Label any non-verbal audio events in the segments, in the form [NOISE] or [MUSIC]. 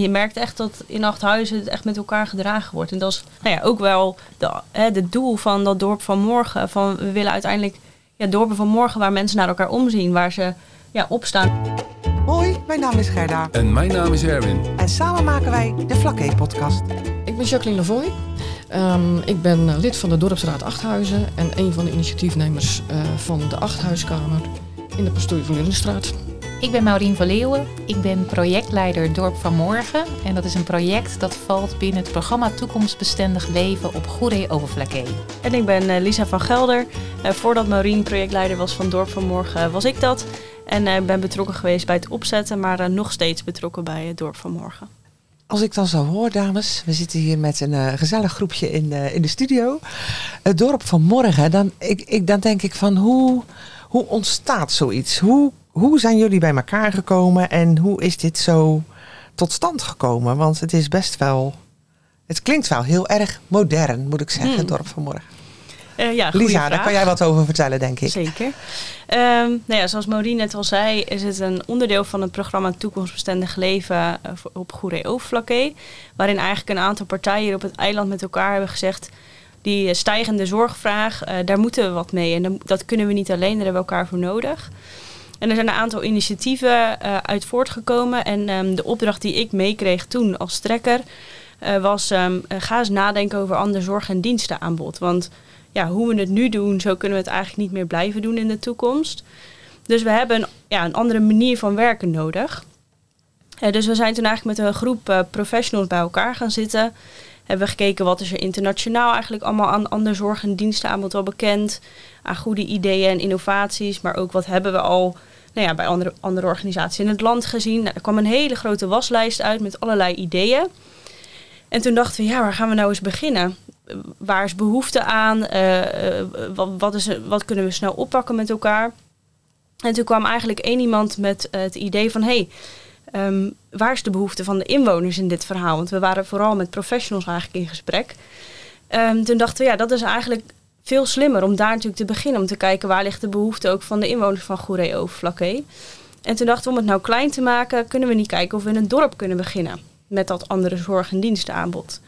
je merkt echt dat in Achthuizen het echt met elkaar gedragen wordt. En dat is nou ja, ook wel de, hè, de doel van dat dorp van morgen. Van, we willen uiteindelijk ja, dorpen van morgen waar mensen naar elkaar omzien. Waar ze ja, opstaan. Hoi, mijn naam is Gerda. En mijn naam is Erwin. En samen maken wij de Vlakke-podcast. Ik ben Jacqueline Lavoy. Um, ik ben eh, lid van de Dorpsraad Achthuizen en een van de initiatiefnemers uh, van de Achthuiskamer in de pastorie van Lindenstraat. Ik ben Maureen van Leeuwen. Ik ben projectleider Dorp van Morgen. En dat is een project dat valt binnen het programma Toekomstbestendig Leven op Goede Overflakkee. En ik ben uh, Lisa van Gelder. Uh, voordat Maureen projectleider was van Dorp van Morgen, was ik dat. En uh, ben betrokken geweest bij het opzetten, maar nog steeds betrokken bij het Dorp van Morgen. Als ik dan zo hoor, dames, we zitten hier met een gezellig groepje in, in de studio. Het Dorp van Morgen, dan, ik, ik, dan denk ik van hoe, hoe ontstaat zoiets? Hoe hoe zijn jullie bij elkaar gekomen en hoe is dit zo tot stand gekomen? Want het is best wel. Het klinkt wel heel erg modern, moet ik zeggen, het hmm. dorp van morgen. Uh, ja, Lisa, daar kan jij wat over vertellen, denk ik. Zeker. Um, nou ja, zoals Maureen net al zei, is het een onderdeel van het programma Toekomstbestendig Leven uh, op Goeree Overflakkee. Waarin eigenlijk een aantal partijen hier op het eiland met elkaar hebben gezegd... die stijgende zorgvraag, uh, daar moeten we wat mee. En dat kunnen we niet alleen, daar hebben we elkaar voor nodig. En er zijn een aantal initiatieven uh, uit voortgekomen. En um, de opdracht die ik meekreeg toen als trekker uh, was: um, ga eens nadenken over ander zorg- en dienstenaanbod. Want ja, hoe we het nu doen, zo kunnen we het eigenlijk niet meer blijven doen in de toekomst. Dus we hebben een, ja, een andere manier van werken nodig. Dus we zijn toen eigenlijk met een groep professionals bij elkaar gaan zitten hebben gekeken wat is er internationaal eigenlijk allemaal aan ander zorg- en dienstenaanbod wel bekend. Aan goede ideeën en innovaties. Maar ook wat hebben we al nou ja, bij andere, andere organisaties in het land gezien. Nou, er kwam een hele grote waslijst uit met allerlei ideeën. En toen dachten we, ja, waar gaan we nou eens beginnen? Waar is behoefte aan? Uh, wat, wat, is, wat kunnen we snel oppakken met elkaar? En toen kwam eigenlijk één iemand met het idee van... hey, Um, waar is de behoefte van de inwoners in dit verhaal? Want we waren vooral met professionals eigenlijk in gesprek. Um, toen dachten we, ja, dat is eigenlijk veel slimmer om daar natuurlijk te beginnen. Om te kijken waar ligt de behoefte ook van de inwoners van Goeree Overflakkee. En toen dachten we, om het nou klein te maken, kunnen we niet kijken of we in een dorp kunnen beginnen. Met dat andere zorg- en dienstenaanbod.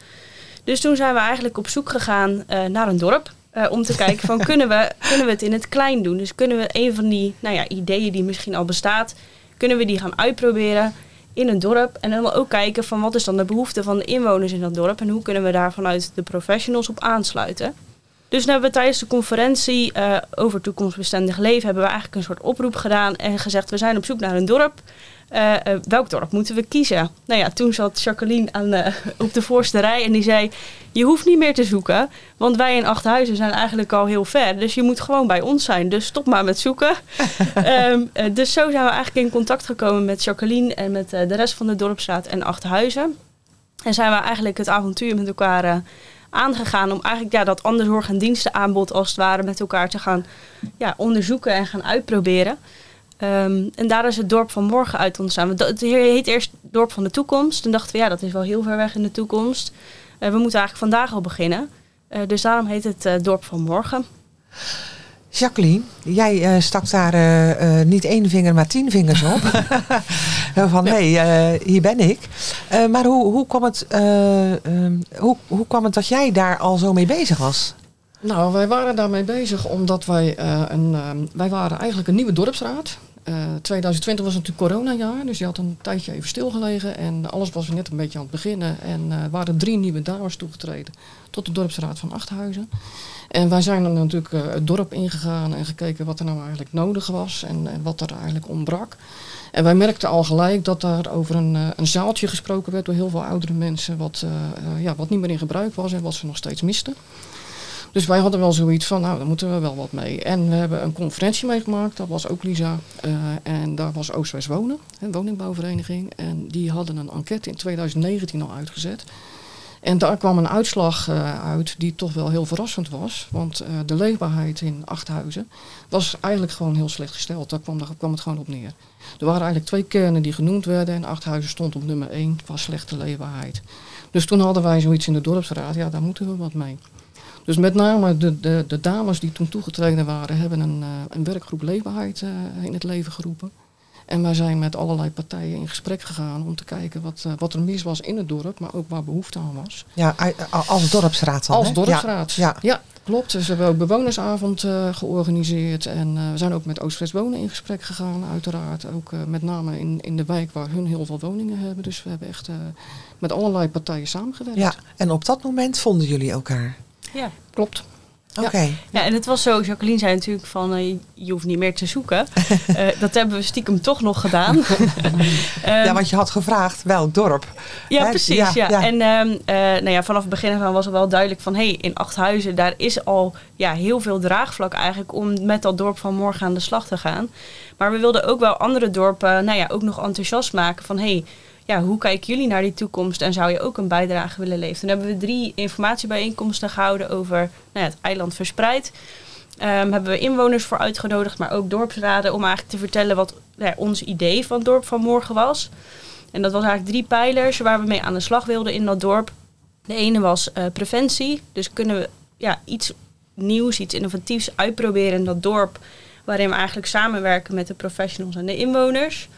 Dus toen zijn we eigenlijk op zoek gegaan uh, naar een dorp. Uh, om te [LAUGHS] kijken van kunnen we, kunnen we het in het klein doen? Dus kunnen we een van die nou ja, ideeën die misschien al bestaat kunnen we die gaan uitproberen in een dorp. En dan ook kijken van wat is dan de behoefte van de inwoners in dat dorp. En hoe kunnen we daar vanuit de professionals op aansluiten. Dus hebben we tijdens de conferentie uh, over toekomstbestendig leven... hebben we eigenlijk een soort oproep gedaan en gezegd... we zijn op zoek naar een dorp. Uh, uh, welk dorp moeten we kiezen? Nou ja, toen zat Jacqueline aan, op de voorste rij en die zei... je hoeft niet meer te zoeken, want wij in Achthuizen zijn eigenlijk al heel ver. Dus je moet gewoon bij ons zijn, dus stop maar met zoeken. um, [LAUGHS] dus zo zijn we eigenlijk in contact gekomen met Jacqueline... en met de rest van de dorpsraad en Achthuizen. En zijn we eigenlijk het avontuur met elkaar aangegaan om eigenlijk ja, dat andere zorg- en dienstenaanbod als het ware met elkaar te gaan ja, onderzoeken en gaan uitproberen. Um, en daar is het dorp van morgen uit ontstaan. Het heet eerst dorp van de toekomst. Toen dachten we, ja, dat is wel heel ver weg in de toekomst. Uh, we moeten eigenlijk vandaag al beginnen. Uh, dus daarom heet het uh, dorp van morgen. Jacqueline, jij stak daar niet één vinger, maar tien vingers op. [LAUGHS] [LAUGHS] van, hey, hier ben ik. maar hoe, hoe, kwam het, um, hoe, hoe kwam het dat jij daar al zo mee bezig was? Nou, wij waren daarmee bezig omdat wij, een, wij waren eigenlijk een nieuwe dorpsraad. Uh, 2020 was natuurlijk coronajaar, dus je had een tijdje even stilgelegen en alles was net een beetje aan het beginnen. En uh, waren drie nieuwe dames toegetreden tot de dorpsraad van Achthuizen. En wij zijn dan natuurlijk het dorp ingegaan en gekeken wat er nou eigenlijk nodig was en, wat er eigenlijk ontbrak. En wij merkten al gelijk dat daar over een, een zaaltje gesproken werd door heel veel oudere mensen, wat, ja, wat niet meer in gebruik was en wat ze nog steeds misten. Dus wij hadden wel zoiets van, nou, daar moeten we wel wat mee. En we hebben een conferentie meegemaakt, dat was ook Lisa. Uh, en daar was Oost-West Wonen, een woningbouwvereniging. En die hadden een enquête in 2019 al uitgezet. En daar kwam een uitslag uh, uit die toch wel heel verrassend was. Want uh, de leefbaarheid in Achthuizen was eigenlijk gewoon heel slecht gesteld. Daar kwam, kwam het gewoon op neer. Er waren eigenlijk twee kernen die genoemd werden. En Achthuizen stond op nummer één qua slechte leefbaarheid. Dus toen hadden wij zoiets in de dorpsraad. Ja, daar moeten we wat mee. Dus met name de, de, de dames die toen toegetreden waren, hebben een, uh, een werkgroep leefbaarheid uh, in het leven geroepen. En wij zijn met allerlei partijen in gesprek gegaan om te kijken wat, eh, wat er mis was in het dorp, maar ook waar behoefte aan was. Ja, als dorpsraad dan, Als dorpsraad. Ja, Ja, klopt. Dus we hebben ook bewonersavond eh, georganiseerd. En eh, we zijn ook met Oost-West Wonen in gesprek gegaan, uiteraard. Ook eh, met name in, in de wijk waar hun heel veel woningen hebben. Dus we hebben echt eh, met allerlei partijen samengewerkt. ja. En op dat moment vonden jullie elkaar. Ja. Klopt. Oké. Ja, en het was zo, Jacqueline zei natuurlijk van eh, je hoeft niet meer te zoeken. [LAUGHS] Eh, dat hebben we stiekem toch nog gedaan. [LAUGHS] Ehm, Ja, want je had gevraagd welk dorp. Ja, Hè? precies. Ja, Ja, ja. En ehm, eh, nou ja, vanaf het begin af aan was er wel duidelijk van... hé, hey, in Achthuizen, daar is al ja, heel veel draagvlak eigenlijk... om met dat dorp van morgen aan de slag te gaan. Maar we wilden ook wel andere dorpen nou ja, ook nog enthousiast maken van... hé, hey, ja, hoe kijken jullie naar die toekomst en zou je ook een bijdrage willen leveren? Toen hebben we drie informatiebijeenkomsten gehouden over nou ja, het eiland verspreid. Ehm, hebben we inwoners voor uitgenodigd, maar ook dorpsraden... om eigenlijk te vertellen wat nou ons idee van het dorp van morgen was... En dat was eigenlijk drie pijlers waar we mee aan de slag wilden in dat dorp. De ene was eh, preventie. Dus kunnen we ja, iets nieuws, iets innovatiefs uitproberen in dat dorp. Waarin we eigenlijk samenwerken met de professionals en de inwoners.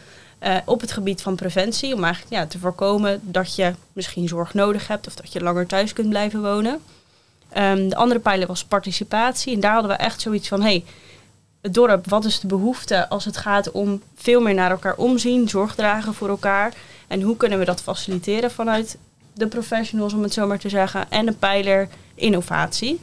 Eh, op het gebied van preventie. Om eigenlijk ja, te voorkomen dat je misschien zorg nodig hebt. Of dat je langer thuis kunt blijven wonen. Ehm, de andere pijler was participatie. En daar hadden we echt zoiets van... Hey, het dorp, wat is de behoefte als het gaat om veel meer naar elkaar omzien, zorg dragen voor elkaar. En hoe kunnen we dat faciliteren vanuit de professionals, om het zo maar te zeggen. En een pijler innovatie.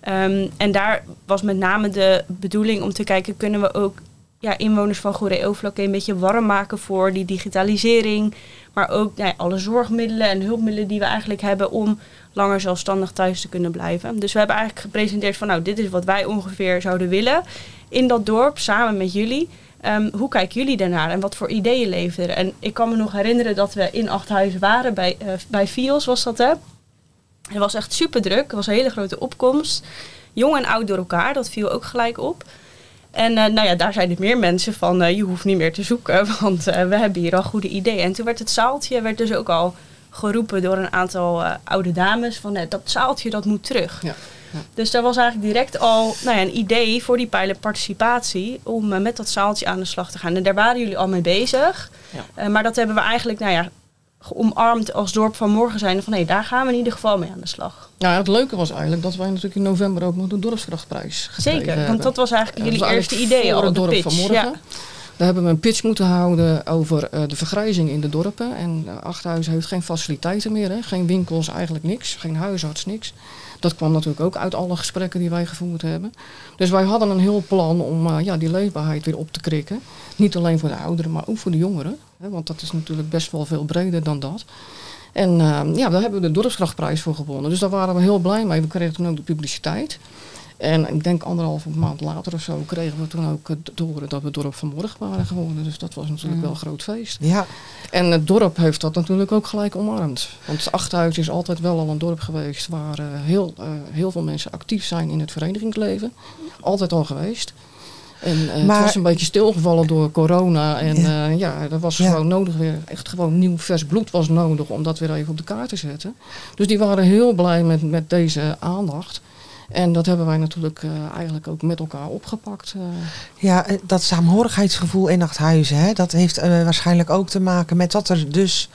Ehm, en daar was met name de bedoeling om te kijken, kunnen we ook ja, inwoners van Goeree-Overflakkee een beetje warm maken voor die digitalisering. Maar ook alle zorgmiddelen en hulpmiddelen die we eigenlijk hebben om langer zelfstandig thuis te kunnen blijven. Dus we hebben eigenlijk gepresenteerd van nou, dit is wat wij ongeveer zouden willen in dat dorp, samen met jullie. Ehm, hoe kijken jullie daarnaar en wat voor ideeën leveren? En ik kan me nog herinneren dat we in Achthuizen waren, bij, eh bij FIOS was dat hè. Het was echt super druk, het was een hele grote opkomst. Jong en oud door elkaar, dat viel ook gelijk op. En eh, nou ja, daar zeiden meer mensen van, eh, je hoeft niet meer te zoeken, [LAUGHS] want eh, we hebben hier al goede ideeën. En toen werd het zaaltje werd dus ook al geroepen door een aantal oude dames van, dat zaaltje dat moet terug. Ja. Dus daar was eigenlijk direct al nou ja, een idee voor die pijler participatie om met dat zaaltje aan de slag te gaan. En daar waren jullie al mee bezig. Ja. Maar dat hebben we eigenlijk nou ja, omarmd als dorp van morgen zijn. Van hé, daar gaan we in ieder geval mee aan de slag. Nou, het leuke was eigenlijk dat wij natuurlijk in november ook nog de dorpskrachtprijs gekregen Zeker, hebben. want dat was eigenlijk Ja, jullie was eerste idee al het op de dorp pitch. van morgen. Ja. Daar hebben we een pitch moeten houden over eh, de vergrijzing in de dorpen. En uh, Achthuizen heeft geen faciliteiten meer, hè? geen winkels, eigenlijk niks. Geen huisarts, niks. Dat kwam natuurlijk ook uit alle gesprekken die wij gevoerd hebben. Dus wij hadden een heel plan om uh, ja, die leefbaarheid weer op te krikken. Niet alleen voor de ouderen, maar ook voor de jongeren. Hè? Want dat is natuurlijk best wel veel breder dan dat. En uh, ja, daar hebben we de dorpskrachtprijs voor gewonnen. Dus daar waren we heel blij mee. We kregen toen ook de publiciteit. En ik denk anderhalve maand later of zo kregen we toen ook te horen dat we dorp van morgen waren geworden. Dus dat was natuurlijk mm. wel een groot feest. Ja. En het dorp heeft dat natuurlijk ook gelijk omarmd. Want Achthuis is altijd wel al een dorp geweest waar uh, heel, uh, heel veel mensen actief zijn in het verenigingsleven. Altijd al geweest. En uh, maar, het was een beetje stilgevallen door corona. En ja, uh, ja er was ja. gewoon nodig weer, echt gewoon nieuw vers bloed was nodig om dat weer even op de kaart te zetten. Dus die waren heel blij met, met deze aandacht. En dat hebben wij natuurlijk uh, eigenlijk ook met elkaar opgepakt. Uh. Ja, dat saamhorigheidsgevoel in Nachthuizen, hè, dat heeft waarschijnlijk ook te maken met dat er dus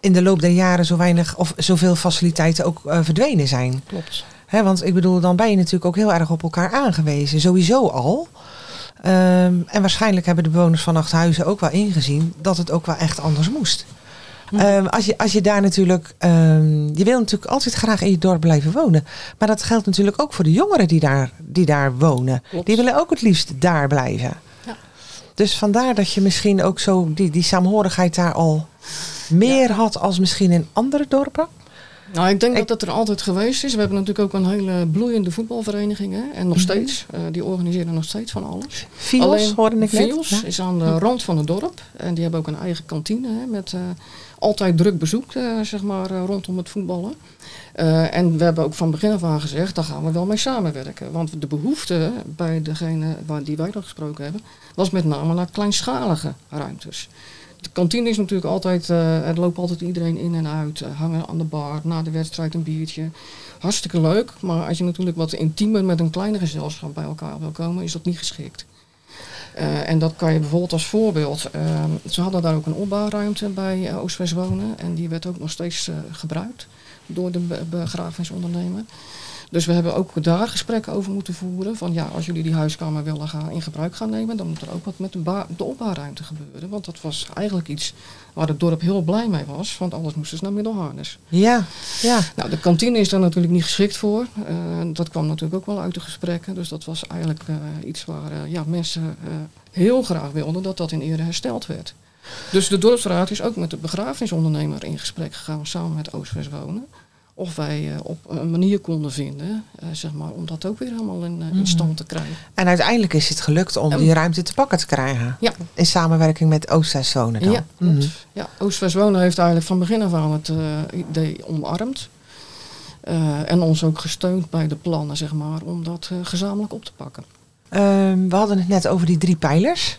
in de loop der jaren zo weinig of zoveel faciliteiten ook verdwenen zijn. Klopt. Hè, want ik bedoel, dan ben je natuurlijk ook heel erg op elkaar aangewezen, sowieso al. Um, en waarschijnlijk hebben de bewoners van Nachthuizen ook wel ingezien dat het ook wel echt anders moest. Um, als, je, als je daar natuurlijk. Um, je wil natuurlijk altijd graag in je dorp blijven wonen. Maar dat geldt natuurlijk ook voor de jongeren die daar, die daar wonen. Klopt. Die willen ook het liefst daar blijven. Ja. Dus vandaar dat je misschien ook zo die, die saamhorigheid daar al meer ja. had als misschien in andere dorpen. Nou, ik denk ik, dat dat er altijd geweest is. We hebben natuurlijk ook een hele bloeiende voetbalvereniging. Hè? En nog steeds. Uh, die organiseren nog steeds van alles. Fios, hoorde ik Fios net. Ja. is aan de rand van het dorp. En die hebben ook een eigen kantine. Hè, met uh, altijd druk bezoek, uh, zeg maar, rondom het voetballen. en we hebben ook van begin af aan gezegd, daar gaan we wel mee samenwerken. Want de behoefte bij degene waar die wij dan gesproken hebben, was met name naar kleinschalige ruimtes. De kantine is natuurlijk altijd, er loopt altijd iedereen in en uit, hangen aan de bar, na de wedstrijd een biertje. Hartstikke leuk, maar als je natuurlijk wat intiemer met een kleiner gezelschap bij elkaar wil komen, is dat niet geschikt. Eh, en dat kan je bijvoorbeeld als voorbeeld. ehm, ze hadden daar ook een opbouwruimte bij uh, Oost-West Wonen. En die werd ook nog steeds eh, gebruikt door de be- begrafenisondernemer. Dus we hebben ook daar gesprekken over moeten voeren. Van ja, als jullie die huiskamer willen gaan in gebruik gaan nemen, dan moet er ook wat met de, de opbouwruimte gebeuren. Want dat was eigenlijk iets waar het dorp heel blij mee was. Want alles moest dus naar Middelharnis. Ja, ja. Nou, de kantine is daar natuurlijk niet geschikt voor. Eh, dat kwam natuurlijk ook wel uit de gesprekken. Dus dat was eigenlijk eh, iets waar eh, ja, mensen heel graag wilden dat dat in ere hersteld werd. Dus de dorpsraad is ook met de begrafenisondernemer in gesprek gegaan samen met Oost-West Wonen. Of wij eh, op een manier konden vinden, eh, zeg maar, om dat ook weer helemaal in, eh, in Mhm. stand te krijgen. En uiteindelijk is het gelukt om die ruimte te pakken te krijgen. Ja. In samenwerking met Oost-West Wonen dan. Ja. Mhm. ja, heeft eigenlijk van begin af aan het idee omarmd. En ons ook gesteund bij de plannen, zeg maar, om dat gezamenlijk op te pakken. Ehm, we hadden het net over die drie pijlers.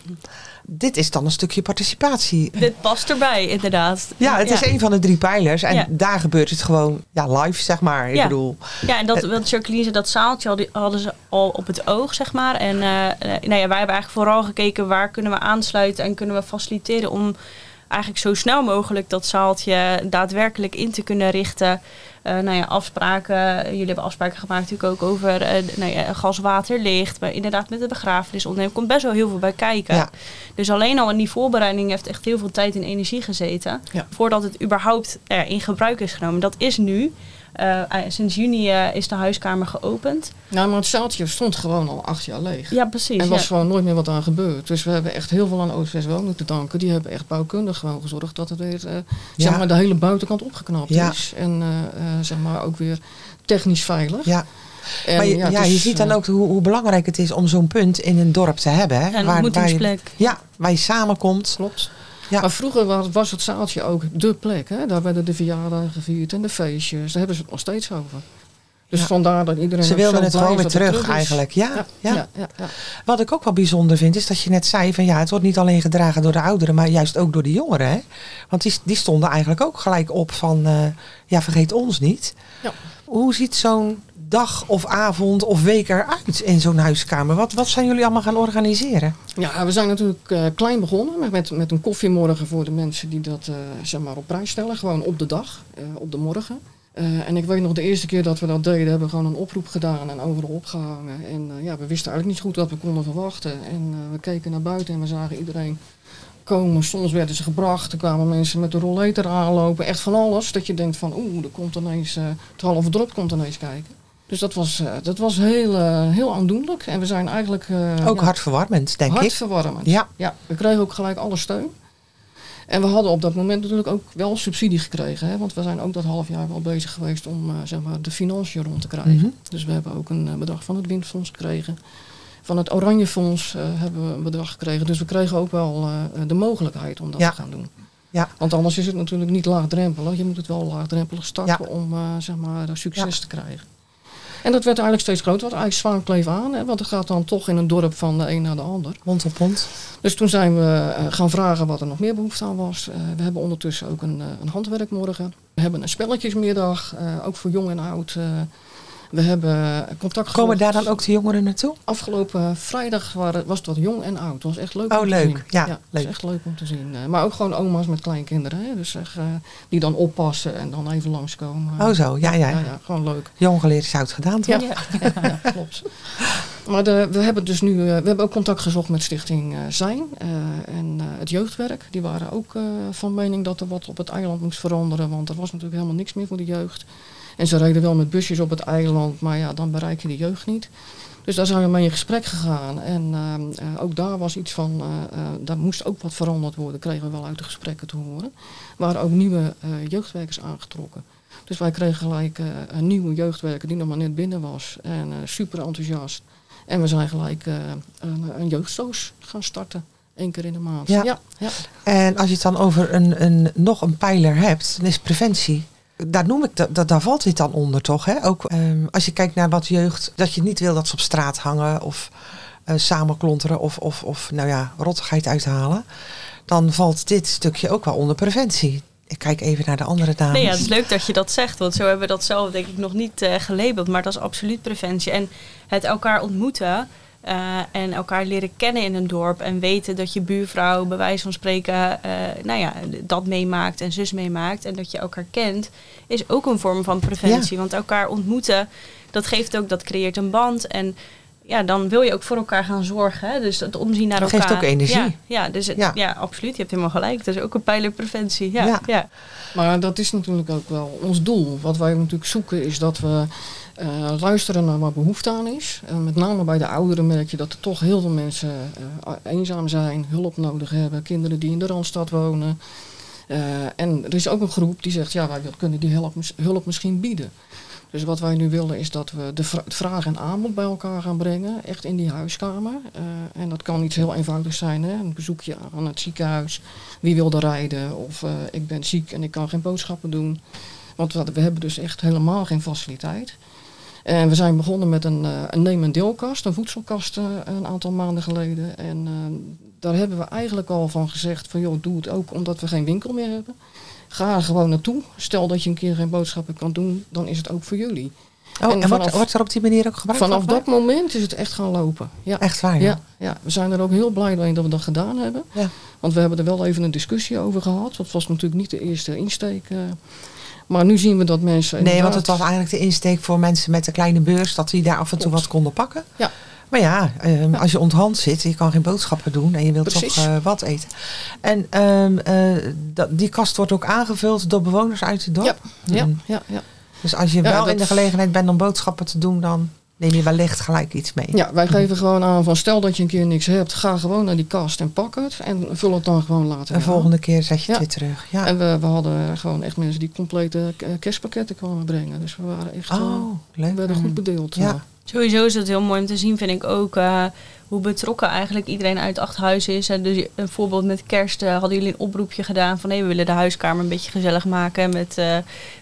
Dit is dan een stukje participatie. Dit past erbij, inderdaad. Ja, het is een van de drie pijlers. En Ja. daar gebeurt het gewoon ja, live, zeg maar. Ik Ja. bedoel, Ja, en dat, wat Jacqueline zei, dat zaaltje hadden, ze al op het oog, zeg maar. En eh, nou ja, wij hebben eigenlijk vooral gekeken waar kunnen we aansluiten en kunnen we faciliteren om eigenlijk zo snel mogelijk dat zaaltje daadwerkelijk in te kunnen richten. Eh nou ja, afspraken. Jullie hebben afspraken gemaakt natuurlijk ook over eh, nou ja, gas, water, licht. Maar inderdaad met de begrafenisonderneming komt best wel heel veel bij kijken. Ja. Dus alleen al in die voorbereiding heeft echt heel veel tijd en energie gezeten. Ja. Voordat het überhaupt eh, in gebruik is genomen. Dat is nu. Eh, eh, sinds juni eh, is de huiskamer geopend. Nou, maar het zaaltje stond gewoon al acht jaar leeg. Ja, precies. En was ja. gewoon nooit meer wat aan gebeurd. Dus we hebben echt heel veel aan Oost-West Wonen te danken. Die hebben echt bouwkundig gewoon gezorgd dat het weer, eh, Ja. zeg maar, de hele buitenkant opgeknapt Ja. is. En eh, eh, zeg maar ook weer technisch veilig. ja. En, maar je, ja, je is, ziet dan ook hoe, hoe belangrijk het is om zo'n punt in een dorp te hebben. Hè? Een waar, waar je, ontmoetingsplek. ja, waar je samenkomt. Klopt. Ja. Maar vroeger was, was het zaaltje ook de plek. Hè? Daar werden de verjaardagen gevierd en de feestjes. Daar hebben ze het nog steeds over. Dus Ja. vandaar dat iedereen Ze wilden het gewoon weer terug, eigenlijk. Ja, ja. Ja, ja, ja. Wat ik ook wel bijzonder vind, is dat je net zei van ja, het wordt niet alleen gedragen door de ouderen, maar juist ook door de jongeren. Hè? Want die, die stonden eigenlijk ook gelijk op van eh, ja, vergeet ons niet. Ja. Hoe ziet zo'n dag of avond of week eruit in zo'n huiskamer? Wat, wat zijn jullie allemaal gaan organiseren? Ja, we zijn natuurlijk eh, klein begonnen met, met, een koffiemorgen voor de mensen die dat eh, zeg maar op prijs stellen. Gewoon op de dag, eh, op de morgen. En ik weet nog de eerste keer dat we dat deden, hebben we gewoon een oproep gedaan en overal opgehangen. En ja, we wisten eigenlijk niet goed wat we konden verwachten. En we keken naar buiten en we zagen iedereen komen. Soms werden ze gebracht, er kwamen mensen met de rolleter aanlopen. Echt van alles, dat je denkt van oeh, er komt ineens, eh, het halve dorp komt ineens kijken. Dus dat was, eh, dat was heel, eh, heel aandoenlijk. En we zijn eigenlijk... eh, ook ja, hartverwarmend, denk ik. hartverwarmend. Ja. ja, we kregen ook gelijk alle steun. En we hadden op dat moment natuurlijk ook wel subsidie gekregen. Hè? Want we zijn ook dat half jaar wel bezig geweest om zeg maar, de financiën rond te krijgen. Mhm. Dus we hebben ook een bedrag van het Windfonds gekregen. Van het Oranje Fonds eh, hebben we een bedrag gekregen. Dus we kregen ook wel de mogelijkheid om dat Ja. te gaan doen. Ja. Want anders is het natuurlijk niet laagdrempelig. Je moet het wel laagdrempelig starten Ja. om zeg maar, succes te krijgen. En dat werd eigenlijk steeds groter. Want eigenlijk zwaan kleef aan. Hè? Want het gaat dan toch in een dorp van de een naar de ander. Mond op mond. Dus toen zijn we eh, gaan vragen wat er nog meer behoefte aan was. Eh, we hebben ondertussen ook een, eh, een handwerkmorgen. We hebben een spelletjesmiddag, ook voor jong en oud. We hebben contact Komen daar dan ook de jongeren naartoe? Afgelopen vrijdag waren, was het wat jong en oud. Het was echt leuk Oh, om te leuk. zien. Ja, het leuk. was echt leuk om te zien. Maar ook gewoon oma's met kleinkinderen. Hè? Dus echt, eh, die dan oppassen en dan even langskomen. Oh zo, ja, ja. ja, ja, gewoon leuk. Jong geleerd is oud gedaan, toch? Ja, ja, ja, klopt. Maar de, we hebben dus nu, eh, we hebben ook contact gezocht met Stichting eh, Zijn en het jeugdwerk. Die waren ook van mening dat er wat op het eiland moest veranderen, want er was natuurlijk helemaal niks meer voor de jeugd. En ze reden wel met busjes op het eiland, maar ja, dan bereik je de jeugd niet. Dus daar zijn we mee in gesprek gegaan. En ehm, eh, ook daar was iets van, eh, eh, daar moest ook wat veranderd worden, kregen we wel uit de gesprekken te horen. Er waren ook nieuwe eh, jeugdwerkers aangetrokken. Dus wij kregen gelijk eh, een nieuwe jeugdwerker die nog maar net binnen was. En eh, super enthousiast. En we zijn gelijk eh, een, een jeugdstoos gaan starten. Eén keer in de maand. Ja. ja, ja. En als je het dan over een, een, nog een pijler hebt, dan is preventie. Daar noem ik dat, dat, daar valt dit dan onder toch? Hè? Ook ehm, als je kijkt naar wat jeugd, dat je niet wil dat ze op straat hangen of eh, samenklonteren of, of, of nou ja, rottigheid uithalen. Dan valt dit stukje ook wel onder preventie. Ik kijk even naar de andere dames. Nee, ja, het is leuk dat je dat zegt, want zo hebben we dat zelf denk ik nog niet eh, gelabeld, maar dat is absoluut preventie. En het elkaar ontmoeten, eh, en elkaar leren kennen in een dorp. En weten dat je buurvrouw, bij wijze van spreken, eh, nou ja, dat meemaakt en zus meemaakt. En dat je elkaar kent, is ook een vorm van preventie. Want elkaar ontmoeten, dat geeft ook, dat creëert een band. En ja, dan wil je ook voor elkaar gaan zorgen. Hè? Dus het omzien naar Dat elkaar. geeft ook energie. Ja, ja, dus het- Ja. ja. absoluut. Je hebt helemaal gelijk. Dat is ook een pijler preventie. Ja, Ja. ja. Maar dat is natuurlijk ook wel ons doel. Wat wij natuurlijk zoeken is dat we eh, luisteren naar waar behoefte aan is. En met name bij de ouderen merk je dat er toch heel veel mensen eh, eenzaam zijn, hulp nodig hebben, kinderen die in de Randstad wonen. Eh, en er is ook een groep die zegt, ja, wij kunnen die hulp, hulp misschien bieden. Dus wat wij nu willen is dat we de vraag en aanbod bij elkaar gaan brengen, echt in die huiskamer. Eh, en dat kan iets heel eenvoudigs zijn, hè? een bezoekje aan het ziekenhuis. Wie wil er rijden? Of eh, ik ben ziek en ik kan geen boodschappen doen. Want we hebben dus echt helemaal geen faciliteit. En we zijn begonnen met een, eh, een neem- en deelkast, een voedselkast eh, een aantal maanden geleden. En eh, daar hebben we eigenlijk al van gezegd van joh, doe het ook omdat we geen winkel meer hebben. Ga er gewoon naartoe. Stel dat je een keer geen boodschappen kan doen, dan is het ook voor jullie. Oh, En en, wordt, vanaf- wordt er op die manier ook gebruik Vanaf van dat moment is het echt gaan lopen. Ja. Echt waar, ja. Ja, ja, we zijn er ook heel blij mee dat we dat gedaan hebben. Ja. Want we hebben er wel even een discussie over gehad. Dat was natuurlijk niet de eerste insteek. Maar nu zien we dat mensen. Nee, want het was eigenlijk de insteek voor mensen met een kleine beurs, dat die daar af en toe Klopt. wat konden pakken. Ja. Maar ja, ehm, als je onthand zit, je kan geen boodschappen doen en je wilt Precies. toch eh, wat eten. En ehm, eh, die kast wordt ook aangevuld door bewoners uit het dorp. Ja, Mhm. ja, ja. Dus als je Ja, wel in de gelegenheid bent om boodschappen te doen, dan neem je wellicht gelijk iets mee. ja, wij geven gewoon aan van stel dat je een keer niks hebt, ga gewoon naar die kast en pak het. En vul het dan gewoon later En volgende keer zet je het Ja. weer terug. Ja. En we, we hadden gewoon echt mensen die complete eh, kerstpakketten kwamen brengen. Dus we waren echt eh, oh, we leuk. werden goed bedeeld. Ja. eh. Sowieso is het heel mooi om te zien, vind ik ook, eh, hoe betrokken eigenlijk iedereen uit Achthuis is. En dus een voorbeeld met kerst eh, hadden jullie een oproepje gedaan van hé, we willen de huiskamer een beetje gezellig maken met, eh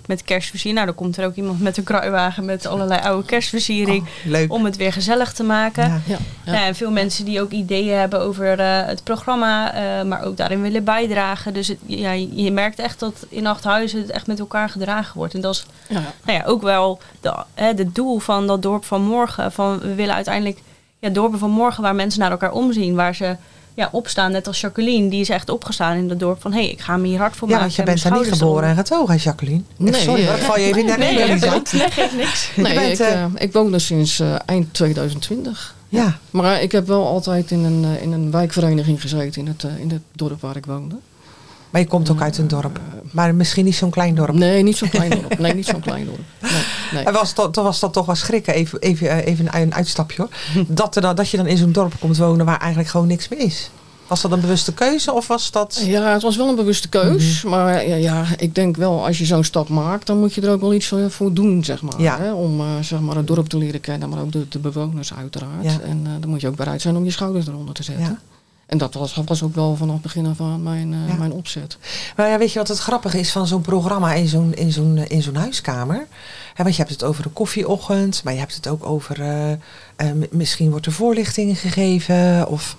met kerstversiering. Nou, dan komt er ook iemand met een kruiwagen met allerlei oude kerstversiering Oh, leuk. om het weer gezellig te maken. Ja. Ja, ja. Ja, en veel mensen die ook ideeën hebben over eh, het programma, eh, maar ook daarin willen bijdragen. Dus het, ja, je merkt echt dat in Achthuizen het echt met elkaar gedragen wordt. En dat is Ja. nou ja, ook wel de, hè, de doel van dat dorp van morgen. Van we willen uiteindelijk ja, dorpen van morgen waar mensen naar elkaar omzien. Waar ze ja, opstaan, net als Jacqueline. Die is echt opgestaan in dat dorp van... hé, hey, ik ga me hier hard voor Ja, maken. want je en bent daar niet geboren en getogen, Jacqueline. [LAUGHS] Nee, Sorry, eh, hoor, ik val je even naar de Nee, nee, dat niks. Nee, bent, ik, eh, eh, ik woon er sinds eh, eind 2020. Ja, Maar ik heb wel altijd in een, eh, in een wijkvereniging gezeten in het, eh, in het dorp waar ik woonde. Maar je komt ook uit een dorp. Maar misschien niet zo'n klein dorp. Nee, niet zo'n klein dorp. Nee, niet zo'n klein dorp. Nee, was dat, was dat toch wel schrikken, even, even, eh, even een uitstapje hoor. [LAUGHS] Dat, er dan, dat je dan in zo'n dorp komt wonen waar eigenlijk gewoon niks meer is. Was dat een bewuste keuze of was dat... Ja, het was wel een bewuste keus. Maar ja, ja, ik denk wel, als je zo'n stap maakt, dan moet je er ook wel iets voor, voor doen, zeg maar. Ja. Hè? Om eh, zeg maar het dorp te leren kennen, maar ook de, de bewoners uiteraard. Ja. En eh, dan moet je ook bereid zijn om je schouders eronder te zetten. En dat was, was ook wel vanaf het begin af aan mijn, eh, Ja. mijn opzet. Maar ja, weet je wat het grappige is van zo'n programma in zo'n, in zo'n, in zo'n huiskamer? Want je hebt het over een koffieochtend, maar je hebt het ook over... eh, eh, misschien wordt er voorlichting gegeven of...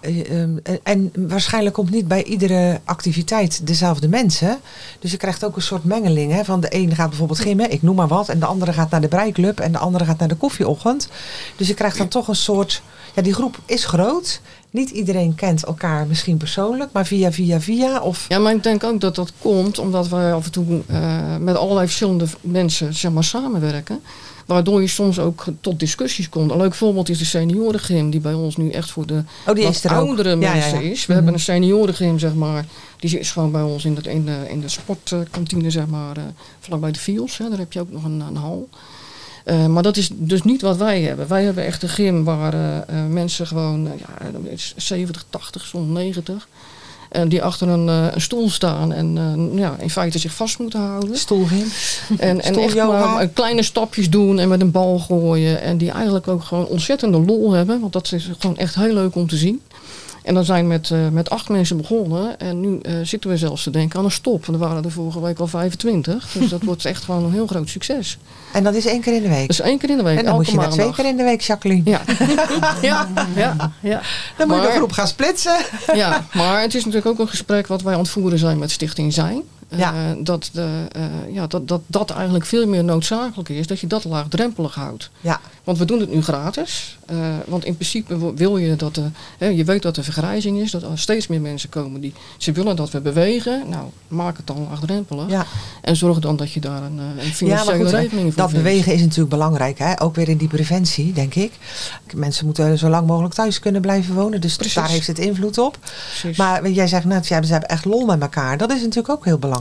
eh, ehm, en- en waarschijnlijk komt niet bij iedere activiteit dezelfde mensen. Dus je krijgt ook een soort mengeling. Hè, van de ene gaat bijvoorbeeld gimmen, ik noem maar wat. En de andere gaat naar de breiklub en de andere gaat naar de koffieochtend. Dus je krijgt dan toch een soort... Ja, die groep is groot. Niet iedereen kent elkaar misschien persoonlijk, maar via, via, via. Of Ja, maar ik denk ook dat dat komt omdat wij af en toe eh, met allerlei verschillende mensen zeg maar, samenwerken. Waardoor je soms ook tot discussies komt. Een leuk voorbeeld is de seniorengym, die bij ons nu echt voor de Oh, die wat is er ook. oudere Ja, ja, mensen ja. is. We Mhm. hebben een seniorengym, zeg maar. Die is gewoon bij ons in de, in de, in de sportkantine, zeg maar. eh vlakbij de Fiels. Hè. Daar heb je ook nog een, een hal. Eh, maar dat is dus niet wat wij hebben. Wij hebben echt een gym waar eh, eh, mensen gewoon ja, 70, 80, soms 90... En die achter een, eh, een stoel staan en eh, ja, in feite zich vast moeten houden. Stoelgym. En, en echt maar kleine stapjes doen en met een bal gooien. En die eigenlijk ook gewoon ontzettende lol hebben. Want dat is gewoon echt heel leuk om te zien. En dan zijn we met, eh, met acht mensen begonnen. En nu eh, zitten we zelfs te denken aan een stop. En er waren er vorige week al 25. Dus dat wordt echt gewoon een heel groot succes. En dat is één keer in de week. Dus één keer in de week, en dan moet je maandag. twee keer in de week, Jacqueline. Ja. [LAUGHS] ja, ja, ja. Dan moet je de groep gaan splitsen. ja, maar het is natuurlijk ook een gesprek wat wij aan het voeren zijn met Stichting Zijn. Eh, Ja. dat, de, eh, ja, dat, dat dat eigenlijk veel meer noodzakelijk is, dat je dat laagdrempelig houdt. Ja, Want we doen het nu gratis. eh, want in principe wil je dat hè, je weet dat er vergrijzing is, dat er steeds meer mensen komen die ze willen dat we bewegen. Nou, maak het dan laagdrempelig. ja. En zorg dan dat je daar een, een Ja, financiële maar goed, regeling voor dat vindt. bewegen is natuurlijk belangrijk. Hè? Ook weer in die preventie, denk ik. Mensen moeten zo lang mogelijk thuis kunnen blijven wonen. Dus Precies. daar heeft het invloed op. Precies. Maar jij zegt net, ja, ze hebben echt lol met elkaar. Dat is natuurlijk ook heel belangrijk.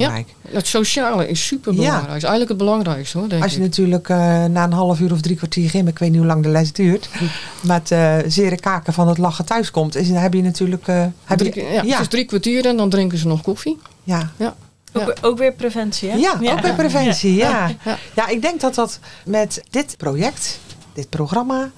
Het sociale is super belangrijk. is eigenlijk het belangrijkste hoor, denk Als je ik. natuurlijk eh, na een half uur of drie kwartier gym, ik weet niet hoe lang de les duurt, [LAUGHS] met eh zere kaken van het lachen thuis komt, is, dan heb je natuurlijk. eh, heb Drie, je, ja, ja, Het is drie kwartier en dan drinken ze nog koffie. ja. Ja. Ook, Ja. weer- ook weer preventie, hè? Ja, ook bij preventie. Ja. Ja. Ja. ik denk dat dat met dit project, dit programma,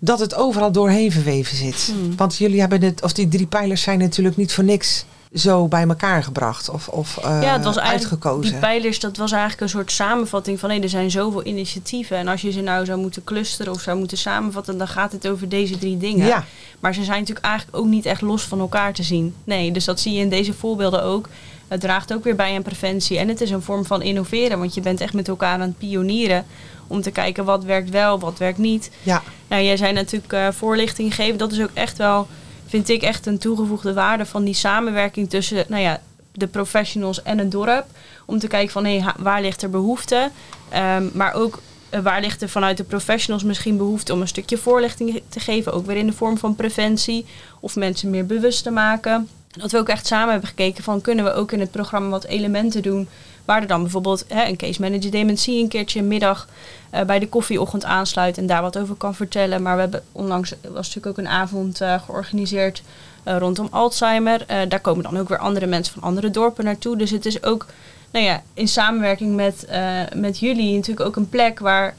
dat het overal doorheen verweven zit. Hmm. Want jullie hebben het, of die drie pijlers zijn natuurlijk niet voor niks zo bij elkaar gebracht of, of eh, ja, het was eigenlijk, uitgekozen. die pijlers, dat was eigenlijk een soort samenvatting van hé, er zijn zoveel initiatieven. En als je ze nou zou moeten clusteren of zou moeten samenvatten, dan gaat het over deze drie dingen. Ja, Maar ze zijn natuurlijk eigenlijk ook niet echt los van elkaar te zien. Nee, dus dat zie je in deze voorbeelden ook. Het draagt ook weer bij aan preventie. En het is een vorm van innoveren, want je bent echt met elkaar aan het pionieren. Om te kijken wat werkt wel, wat werkt niet. ja, Nou, jij zei natuurlijk eh, voorlichting geven. Dat is ook echt wel, vind ik, echt een toegevoegde waarde van die samenwerking tussen nou ja, de professionals en het dorp. Om te kijken van hé, waar ligt er behoefte? Ehm, maar ook eh, waar ligt er vanuit de professionals misschien behoefte om een stukje voorlichting te geven. Ook weer in de vorm van preventie. Of mensen meer bewust te maken. Dat we ook echt samen hebben gekeken van kunnen we ook in het programma wat elementen doen. Waar er dan bijvoorbeeld hè, een case manager dementie een keertje een middag eh, bij de koffieochtend aansluit en daar wat over kan vertellen. Maar we hebben onlangs was natuurlijk ook een avond eh, georganiseerd eh, rondom Alzheimer. Daar komen dan ook weer andere mensen van andere dorpen naartoe. Dus het is ook nou ja, in samenwerking met, met jullie natuurlijk ook een plek waar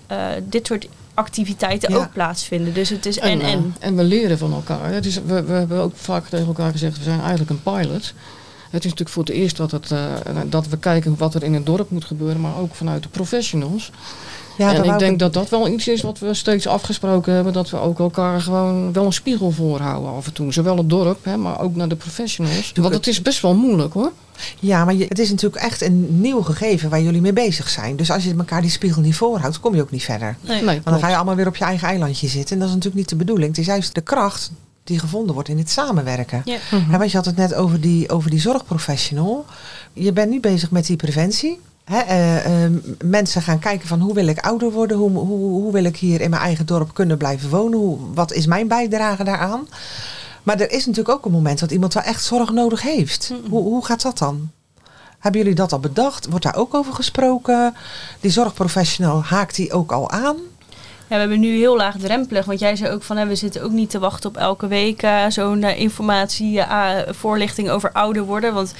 dit soort activiteiten Ja. ook plaatsvinden. Dus het is en eh, en. en we leren van elkaar. Is, we, we hebben ook vaak tegen elkaar gezegd, we zijn eigenlijk een pilot. Het is natuurlijk voor het eerst dat, het, eh, dat we kijken wat er in het dorp moet gebeuren, maar ook vanuit de professionals. ja en ik denk dat dat wel iets is wat we steeds afgesproken hebben, dat we ook elkaar gewoon wel een spiegel voorhouden af en toe. Zowel het dorp, hè, maar ook naar de professionals. Want het is best wel moeilijk hoor. Ja, maar je, het is natuurlijk echt een nieuw gegeven waar jullie mee bezig zijn. Dus als je elkaar die spiegel niet voorhoudt, kom je ook niet verder. Nee. Nee, Want dan klopt. ga je allemaal weer op je eigen eilandje zitten. En dat is natuurlijk niet de bedoeling. Het is juist de kracht die gevonden wordt in het samenwerken. Ja. Want je had het net over die, over die zorgprofessional. Je bent nu bezig met die preventie. Hè, eh, eh, mensen gaan kijken van hoe wil ik ouder worden? Hoe, hoe, hoe wil ik hier in mijn eigen dorp kunnen blijven wonen? Hoe, wat is mijn bijdrage daaraan? Maar er is natuurlijk ook een moment dat iemand wel echt zorg nodig heeft. Hoe, hoe gaat dat dan? Hebben jullie dat al bedacht? Wordt daar ook over gesproken? Die zorgprofessional haakt die ook al aan? Ja, we hebben nu heel laagdrempelig, want jij zei ook van hè, we zitten ook niet te wachten op elke week eh, zo'n eh, informatie, eh, voorlichting over ouder worden. Want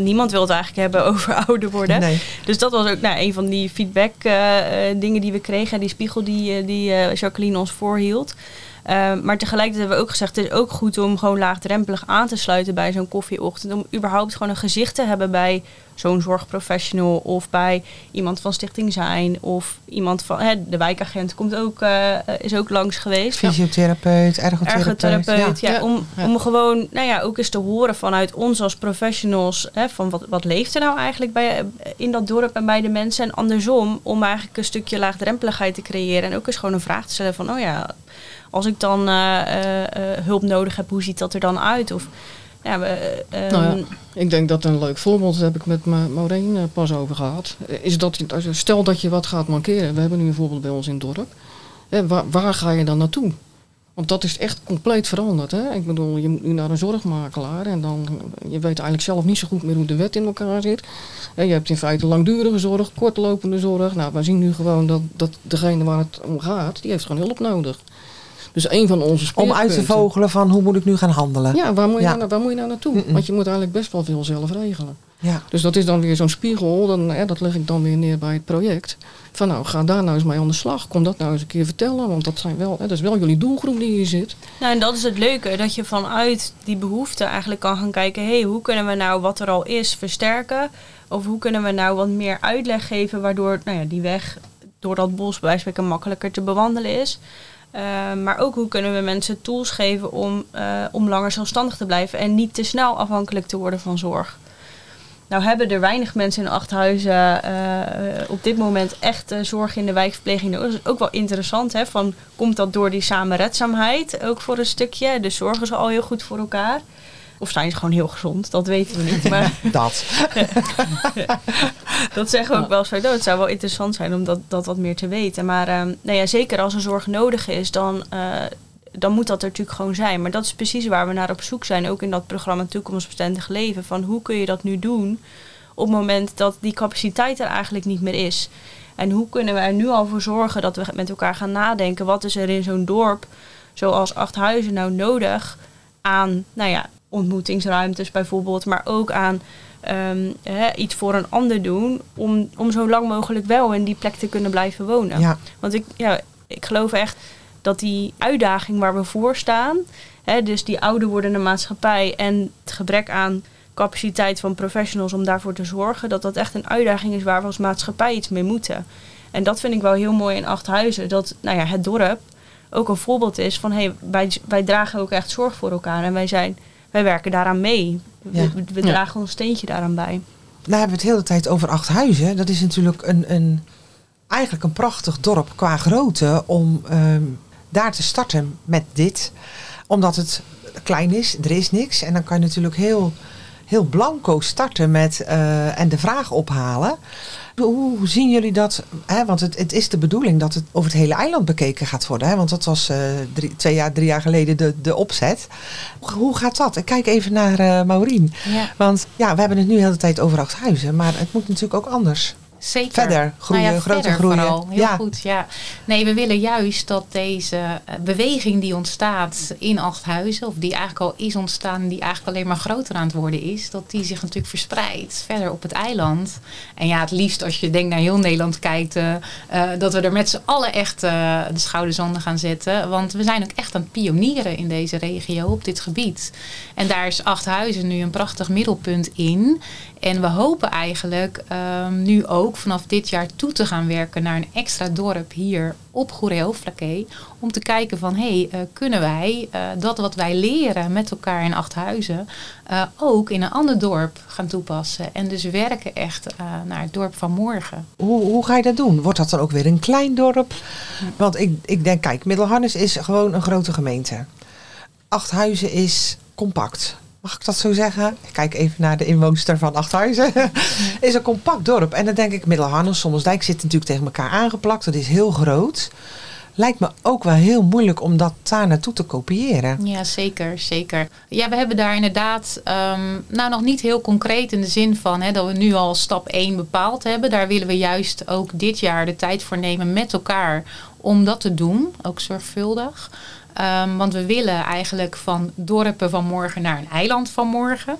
niemand wil het eigenlijk hebben [LAUGHS] over ouder worden. Nee. Dus dat was ook nou, een van die feedback dingen die we kregen. Die spiegel die, die Jacqueline ons voorhield. Eh, maar tegelijkertijd hebben we ook gezegd, het is ook goed om gewoon laagdrempelig aan te sluiten bij zo'n koffieochtend. Om überhaupt gewoon een gezicht te hebben bij zo'n zorgprofessional of bij iemand van Stichting Zijn. Of iemand van, hè, de wijkagent komt ook, eh, is ook langs geweest. Fysiotherapeut, ergotherapeut. Ergotherapeut, ja. Ja. om, om gewoon, nou ja, ook eens te horen vanuit ons als professionals, hè, van wat, wat leeft er nou eigenlijk bij, in dat dorp en bij de mensen. En andersom, om eigenlijk een stukje laagdrempeligheid te creëren. En ook eens gewoon een vraag te stellen van, oh ja, als ik dan eh, eh, eh, hulp nodig heb, hoe ziet dat er dan uit? Of, ja, we, Nou ja. ehm, Ik denk dat een leuk voorbeeld, heb ik met Ma- Maureen pas over gehad, eh, is dat stel dat je wat gaat mankeren. We hebben nu een voorbeeld bij ons in het dorp. Eh, waar, waar ga je dan naartoe? Want dat is echt compleet veranderd. Hè? Ik bedoel, je moet nu naar een zorgmakelaar en dan, je weet eigenlijk zelf niet zo goed meer hoe de wet in elkaar zit. Eh, je hebt in feite langdurige zorg, kortlopende zorg. Nou, we zien nu gewoon dat, dat degene waar het om gaat, die heeft gewoon hulp nodig. Dus een van onze Om uit te vogelen van hoe moet ik nu gaan handelen. Ja, waar moet je, Ja. Nou, waar moet je nou naartoe? Want je moet eigenlijk best wel veel zelf regelen. Ja. Dus dat is dan weer zo'n spiegel, dan, hè, dat leg ik dan weer neer bij het project. Van nou, ga daar nou eens mee aan de slag. Kom dat nou eens een keer vertellen, want dat, zijn wel, hè, dat is wel jullie doelgroep die hier zit. Nou, en dat is het leuke, dat je vanuit die behoefte eigenlijk kan gaan kijken, hé, hey, hoe kunnen we nou wat er al is versterken? Of hoe kunnen we nou wat meer uitleg geven, waardoor nou ja, die weg door dat bos bij wijze van spreken makkelijker te bewandelen is. Eh, maar ook hoe kunnen we mensen tools geven om, eh, om langer zelfstandig te blijven en niet te snel afhankelijk te worden van zorg. nou hebben er weinig mensen in Achthuizen uh, op dit moment echt zorg in de wijkverpleging. Dat is ook wel interessant. Hè? Van, komt dat door die samenredzaamheid ook voor een stukje? De zorgen ze al heel goed voor elkaar. Of zijn ze gewoon heel gezond? Dat weten we niet. Maar [LAUGHS] dat. [LAUGHS] dat zeggen we ook wel eens. Het zou wel interessant zijn om dat, dat wat meer te weten. Maar uh, nou ja, zeker als er zorg nodig is, dan, dan moet dat er natuurlijk gewoon zijn. Maar dat is precies waar we naar op zoek zijn, ook in dat programma Toekomstbestendig Leven. Van hoe kun je dat nu doen op het moment dat die capaciteit er eigenlijk niet meer is? En hoe kunnen we er nu al voor zorgen dat we met elkaar gaan nadenken, wat is er in zo'n dorp, zoals Achthuizen, nou nodig aan, nou ja, ontmoetingsruimtes bijvoorbeeld, maar ook aan um, iets voor een ander doen, om, om zo lang mogelijk wel in die plek te kunnen blijven wonen. Ja. Want ik, ja, ik geloof echt dat die uitdaging waar we voor staan, hè, dus die ouder wordende maatschappij en het gebrek aan capaciteit van professionals om daarvoor te zorgen, dat dat echt een uitdaging is waar we als maatschappij iets mee moeten. En dat vind ik wel heel mooi in Achthuizen, dat nou ja, het dorp ook een voorbeeld is van hey, wij, wij dragen ook echt zorg voor elkaar en wij, zijn, wij werken daaraan mee. We, we dragen ons steentje daaraan bij. Nou hebben we het de hele tijd over Achthuizen. Dat is natuurlijk een, een, eigenlijk een prachtig dorp qua grootte om ehm, daar te starten met dit. Omdat het klein is, er is niks. En dan kan je natuurlijk heel, heel blanco starten met, uh, en de vraag ophalen. Hoe zien jullie dat? Hè? Want het, het, is de bedoeling dat het over het hele eiland bekeken gaat worden. Hè? Want dat was uh, drie, twee jaar, drie jaar geleden de, de opzet. Hoe gaat dat? Ik kijk even naar uh, Maureen. Ja. Want ja, we hebben het nu de hele tijd over Achthuizen. Maar het moet natuurlijk ook anders. Zeker. Verder groeien, nou ja, groter verder groeien. Vooral. Heel ja. goed, ja. Nee, we willen juist dat deze eh, beweging die ontstaat in Achthuizen, of die eigenlijk al is ontstaan, die eigenlijk alleen maar groter aan het worden is, dat die zich natuurlijk verspreidt verder op het eiland. En ja, het liefst als je denkt naar heel Nederland kijkt, uh, uh, dat we er met z'n allen echt de schouders onder gaan zetten. Want we zijn ook echt aan het pionieren in deze regio op dit gebied. En daar is Achthuizen nu een prachtig middelpunt in. En we hopen eigenlijk um, nu ook vanaf dit jaar toe te gaan werken naar een extra dorp hier op Goeree-Hoofdflakkee. Om te kijken van, hé, hey, uh, kunnen wij uh, dat wat wij leren met elkaar in Achthuizen uh, ook in een ander dorp gaan toepassen. En dus werken echt naar het dorp van morgen. Hoe, hoe ga je dat doen? Wordt dat dan ook weer een klein dorp? Want ik, ik denk, kijk, Middelharnis is gewoon een grote gemeente. Achthuizen is compact mag ik dat zo zeggen? Ik kijk even naar de inwoonster van Achthuizen. [LAUGHS] is een compact dorp. En dan denk ik, Middelharnis, Sommelsdijk zit natuurlijk tegen elkaar aangeplakt. Dat is heel groot. Lijkt me ook wel heel moeilijk om dat daar naartoe te kopiëren. Ja, zeker, zeker. Ja, we hebben daar inderdaad, um, nou nog niet heel concreet in de zin van hè, dat we nu al stap 1 bepaald hebben. Daar willen we juist ook dit jaar de tijd voor nemen met elkaar om dat te doen, ook zorgvuldig. Um, want we willen eigenlijk van dorpen van morgen naar een eiland van morgen.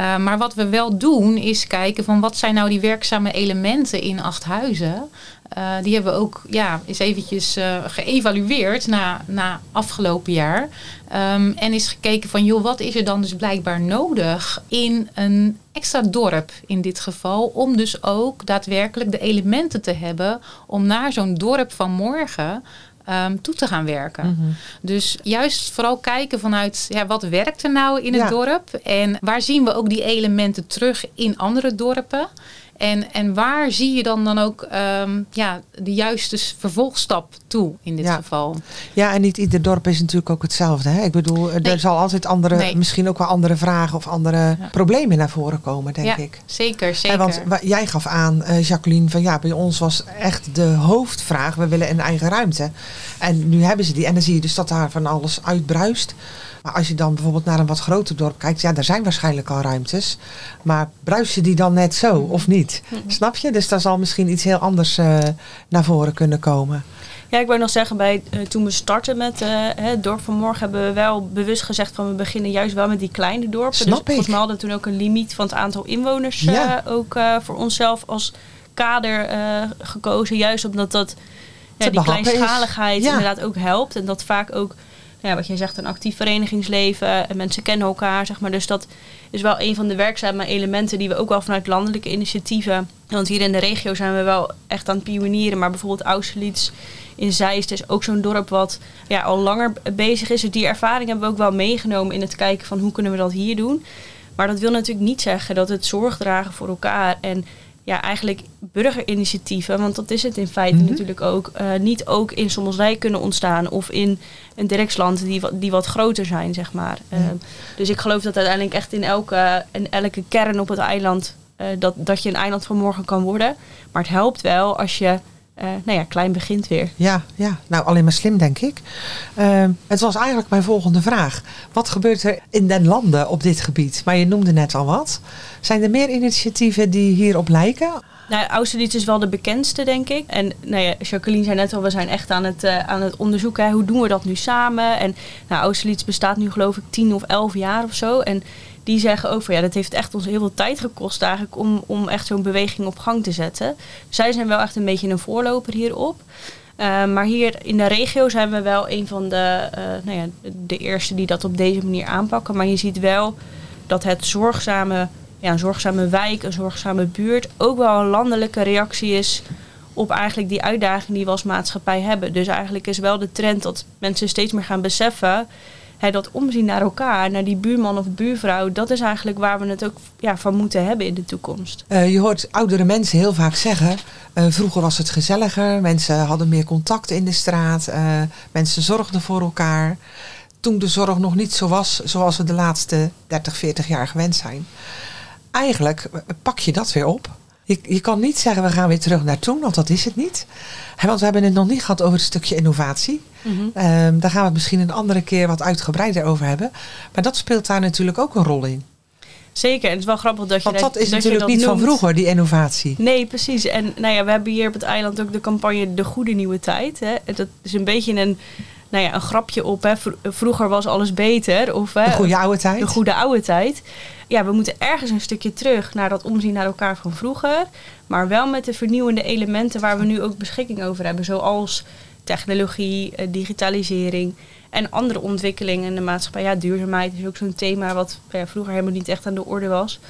Uh, maar wat we wel doen is kijken van wat zijn nou die werkzame elementen in Achthuizen. Uh, die hebben we ook ja, eens eventjes uh, geëvalueerd na, na afgelopen jaar. Um, en is gekeken van joh, wat is er dan dus blijkbaar nodig in een extra dorp in dit geval. Om dus ook daadwerkelijk de elementen te hebben om naar zo'n dorp van morgen um, toe te gaan werken. Mm -hmm. Dus juist vooral kijken vanuit ja, wat werkt er nou in het ja. dorp en waar zien we ook die elementen terug in andere dorpen. En, en waar zie je dan dan ook um, ja, de juiste vervolgstap toe in dit ja. geval? Ja, en niet ieder dorp is natuurlijk ook hetzelfde. Hè? Ik bedoel, nee. er zal altijd andere, nee. misschien ook wel andere vragen of andere ja. problemen naar voren komen, denk ja, ik. Zeker, zeker. Want jij gaf aan, uh, Jacqueline, van ja, bij ons was echt de hoofdvraag, we willen een eigen ruimte. En nu hebben ze die. En dan zie je dus dat daar van alles uitbruist. Maar als je dan bijvoorbeeld naar een wat groter dorp kijkt, ja, daar zijn waarschijnlijk al ruimtes. Maar bruisen die dan net zo of niet? Mm -hmm. Snap je? Dus daar zal misschien iets heel anders uh, naar voren kunnen komen. Ja, ik wil nog zeggen, bij, uh, toen we starten met uh, het dorp van morgen hebben we wel bewust gezegd van we beginnen juist wel met die kleine dorpen. Snap dus ik. volgens mij hadden we toen ook een limiet van het aantal inwoners ja. ook voor onszelf als kader gekozen. Juist omdat dat ja, die kleinschaligheid ja. inderdaad ook helpt. En dat vaak ook ja, wat jij zegt, een actief verenigingsleven. En mensen kennen elkaar, zeg maar. Dus dat is wel een van de werkzame elementen die we ook wel vanuit landelijke initiatieven. Want hier in de regio zijn we wel echt aan het pionieren. Maar bijvoorbeeld Austerlitz in Zeist is ook zo'n dorp wat ja, al langer bezig is. Dus die ervaring hebben we ook wel meegenomen in het kijken van hoe kunnen we dat hier doen. Maar dat wil natuurlijk niet zeggen dat het zorg dragen voor elkaar en ja, eigenlijk burgerinitiatieven, want dat is het in feite Mhm. natuurlijk ook, eh, niet ook in Sommelsdijk kunnen ontstaan of in een Dirksland die, wat- die wat groter zijn, zeg maar. Ja. Eh, dus ik geloof dat uiteindelijk echt in elke, in elke kern op het eiland, eh, dat, dat je een eiland van morgen kan worden. Maar het helpt wel als je eh, nou ja, klein begint weer. Ja, ja, nou alleen maar slim denk ik. Ehm, het was eigenlijk mijn volgende vraag. Wat gebeurt er in den landen op dit gebied? Maar je noemde net al wat. Zijn er meer initiatieven die hierop lijken? Nou, Austerlitz is wel de bekendste, denk ik. En nou ja, Jacqueline zei net al, we zijn echt aan het, eh, aan het onderzoeken. Hè, hoe doen we dat nu samen? En nou, Austerlitz bestaat nu geloof ik tien of elf jaar of zo. En die zeggen ook van ja, dat heeft echt ons heel veel tijd gekost eigenlijk om, om echt zo'n beweging op gang te zetten. Zij zijn wel echt een beetje een voorloper hierop. Eh, maar hier in de regio zijn we wel een van de, eh, nou ja, de eerste die dat op deze manier aanpakken. Maar je ziet wel dat het zorgzame, ja, een zorgzame wijk, een zorgzame buurt ook wel een landelijke reactie is op eigenlijk die uitdaging die we als maatschappij hebben. Dus eigenlijk is wel de trend dat mensen steeds meer gaan beseffen hè, dat omzien naar elkaar, naar die buurman of buurvrouw, dat is eigenlijk waar we het ook ja, van moeten hebben in de toekomst. Eh, je hoort oudere mensen heel vaak zeggen. eh, vroeger was het gezelliger. Mensen hadden meer contact in de straat. eh, mensen zorgden voor elkaar. Toen de zorg nog niet zo was zoals we de laatste 30, 40 jaar gewend zijn. Eigenlijk pak je dat weer op. Je, je kan niet zeggen we gaan weer terug naar toen, want dat is het niet. Want we hebben het nog niet gehad over het stukje innovatie. Ehm, daar gaan we het misschien een andere keer wat uitgebreider over hebben. Maar dat speelt daar natuurlijk ook een rol in. Zeker, en het is wel grappig dat je Want dat is natuurlijk dat niet van vroeger, die innovatie. Nee, precies. En nou ja, we hebben hier op het eiland ook de campagne De Goede Nieuwe Tijd. Hè. Dat is een beetje een, nou ja, een grapje op. Hè. Vro- Vroeger was alles beter. Of, hè, De goede oude tijd. de goede oude tijd. Ja, we moeten ergens een stukje terug naar dat omzien naar elkaar van vroeger. Maar wel met de vernieuwende elementen waar we nu ook beschikking over hebben. Zoals technologie, eh, digitalisering en andere ontwikkelingen in de maatschappij. Ja, duurzaamheid is ook zo'n thema wat ja, vroeger helemaal niet echt aan de orde was.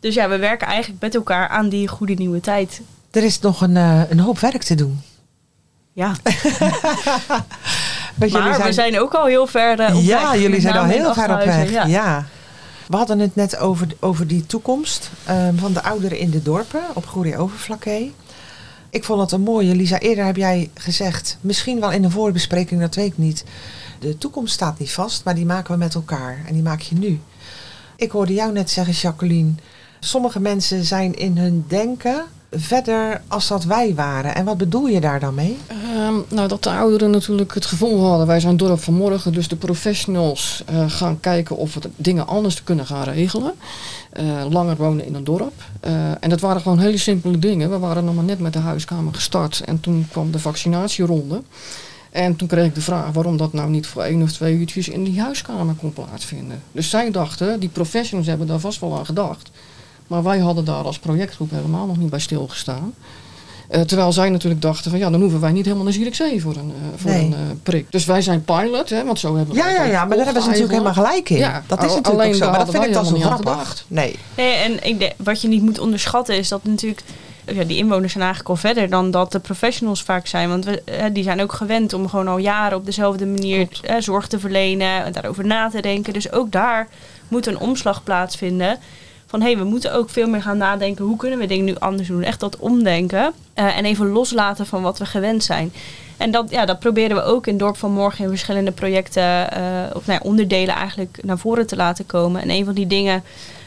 Dus ja, we werken eigenlijk met elkaar aan die goede nieuwe tijd. Er is nog een, eh, een hoop werk te doen. Ja, [LAUGHS] Maar we zijn ook al heel ver eh, op weg. ja, jullie zijn al heel ver op weg. Ja. Ja. We hadden het net over, over die toekomst ehm, van de ouderen in de dorpen op Goeree Overflakkee. Ik vond het een mooie. Lisa, eerder heb jij gezegd, misschien wel in een voorbespreking, dat weet ik niet. De toekomst staat niet vast, maar die maken we met elkaar. En die maak je nu. Ik hoorde jou net zeggen, Jacqueline. Sommige mensen zijn in hun denken verder als dat wij waren. En wat bedoel je daar dan mee? Ehm, nou, dat de ouderen natuurlijk het gevoel hadden, wij zijn dorp van morgen, dus de professionals eh, gaan kijken of we dingen anders kunnen gaan regelen. Eh, langer wonen in een dorp. Eh, en dat waren gewoon hele simpele dingen. We waren nog maar net met de huiskamer gestart en toen kwam de vaccinatieronde. En toen kreeg ik de vraag waarom dat nou niet voor één of twee uurtjes in die huiskamer kon plaatsvinden. Dus zij dachten, die professionals hebben daar vast wel aan gedacht. Maar wij hadden daar als projectgroep helemaal nog niet bij stilgestaan. Eh, terwijl zij natuurlijk dachten van ja, dan hoeven wij niet helemaal naar Zierikzee voor een, eh, voor Nee. een eh, prik. Dus wij zijn pilot, hè, want zo hebben we Ja, het ja, ja, maar daar hebben ze natuurlijk helemaal gelijk in. Ja, dat is natuurlijk alleen ook zo. Maar dat vind ik dan zo grappig. Nee. Nee, en ik denk, wat je niet moet onderschatten is dat natuurlijk... Ja, die inwoners zijn eigenlijk al verder dan dat de professionals vaak zijn. Want we, eh, die zijn ook gewend om gewoon al jaren op dezelfde manier eh, zorg te verlenen. En daarover na te denken. Dus ook daar moet een omslag plaatsvinden. Van hé, hey, we moeten ook veel meer gaan nadenken. Hoe kunnen we dingen nu anders doen? Echt dat omdenken. eh, en even loslaten van wat we gewend zijn. En dat, ja, dat proberen we ook in Dorp van Morgen in verschillende projecten, eh, of nou ja, onderdelen eigenlijk naar voren te laten komen. En een van die dingen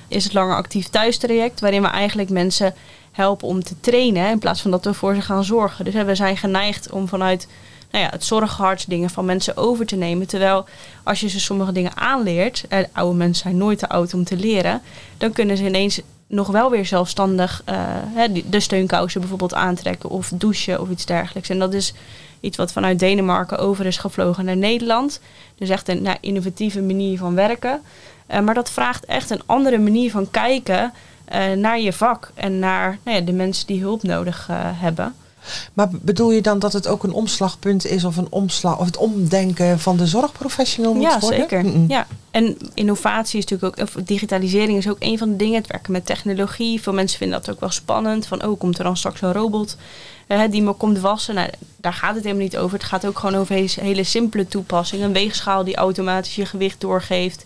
is het Langer Actief Thuis traject, waarin we eigenlijk mensen helpen om te trainen in plaats van dat we voor ze gaan zorgen. Dus we zijn geneigd om vanuit nou het zorghart dingen van mensen over te nemen. Terwijl als je ze sommige dingen aanleert, en oude mensen zijn nooit te oud om te leren, dan kunnen ze ineens nog wel weer zelfstandig eh, de steunkousen bijvoorbeeld aantrekken of douchen of iets dergelijks. En dat is iets wat vanuit Denemarken over is gevlogen naar Nederland. Dus echt een nou, innovatieve manier van werken. Eh, maar dat vraagt echt een andere manier van kijken eh, naar je vak en naar nou ja, de mensen die hulp nodig hebben. Maar bedoel je dan dat het ook een omslagpunt is of een omslag of het omdenken van de zorgprofessional moet ja, worden? zeker. Ja. En innovatie is natuurlijk ook, of digitalisering is ook een van de dingen. Het werken met technologie. Veel mensen vinden dat ook wel spannend. Van, oh, komt er dan straks een robot eh, die me komt wassen? Nou, daar gaat het helemaal niet over. Het gaat ook gewoon over hele, hele simpele toepassingen. Een weegschaal die automatisch je gewicht doorgeeft.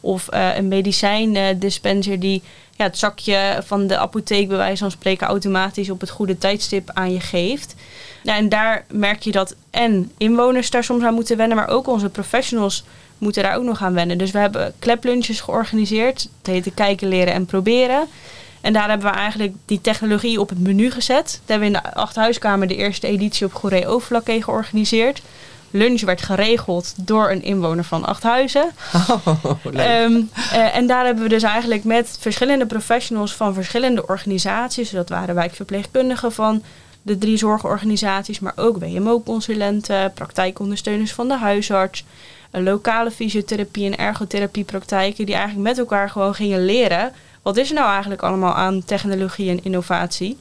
Of eh, een medicijndispenser die ja, het zakje van de apotheek bij wijze van spreken automatisch op het goede tijdstip aan je geeft. Nou, en daar merk je dat en inwoners daar soms aan moeten wennen, maar ook onze professionals moeten daar ook nog aan wennen. Dus we hebben kleplunches georganiseerd. Het heette kijken, leren en proberen. En daar hebben we eigenlijk die technologie op het menu gezet. Dat hebben we in de Achthuiskamer de eerste editie op Goeree Overflakkee georganiseerd. Lunch werd geregeld door een inwoner van Achthuizen. Oh, leuk. Ehm, eh, en daar hebben we dus eigenlijk met verschillende professionals van verschillende organisaties. Dus dat waren wijkverpleegkundigen van de drie zorgorganisaties, maar ook WMO-consulenten, praktijkondersteuners van de huisarts, lokale fysiotherapie en ergotherapiepraktijken, die eigenlijk met elkaar gewoon gingen leren. Wat is er nou eigenlijk allemaal aan technologie en innovatie?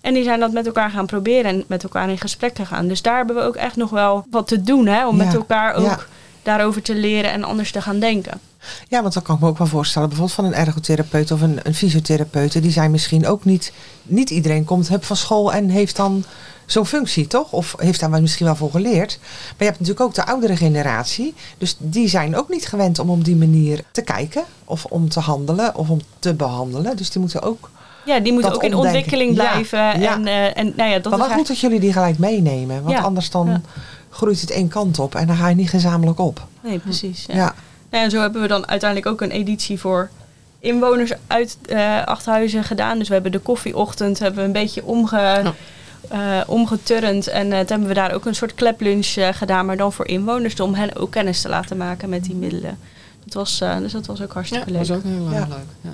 En die zijn dat met elkaar gaan proberen en met elkaar in gesprek gegaan. Dus daar hebben we ook echt nog wel wat te doen, hè, om Ja, met elkaar ook ja. daarover te leren en anders te gaan denken. Ja, want dan kan ik me ook wel voorstellen, bijvoorbeeld van een ergotherapeut of een, een fysiotherapeut, die zijn misschien ook niet, niet iedereen komt hup van school en heeft dan zo'n functie, toch? Of heeft daar misschien wel voor geleerd. Maar je hebt natuurlijk ook de oudere generatie, dus die zijn ook niet gewend om op die manier te kijken of om te handelen of om te behandelen. Dus die moeten ook. Ja, die moeten Dat ook in ontwikkeling blijven. ja. En, eh, en nou ja, dat maar is wel goed dat jullie die gelijk meenemen, want Ja, anders dan ja. groeit het één kant op en dan ga je niet gezamenlijk op. Nee, precies. Ja. Ja. Nou, en zo hebben we dan uiteindelijk ook een editie voor inwoners uit eh Achthuizen gedaan. Dus we hebben de koffieochtend hebben we een beetje omge, eh, omgeturnd. En eh, toen hebben we daar ook een soort kleplunch eh, gedaan, maar dan voor inwoners. Om hen ook kennis te laten maken met die middelen. Dat was, eh, dus dat was ook Ja, hartstikke dat leuk. was ook heel erg Ja. leuk. Ja.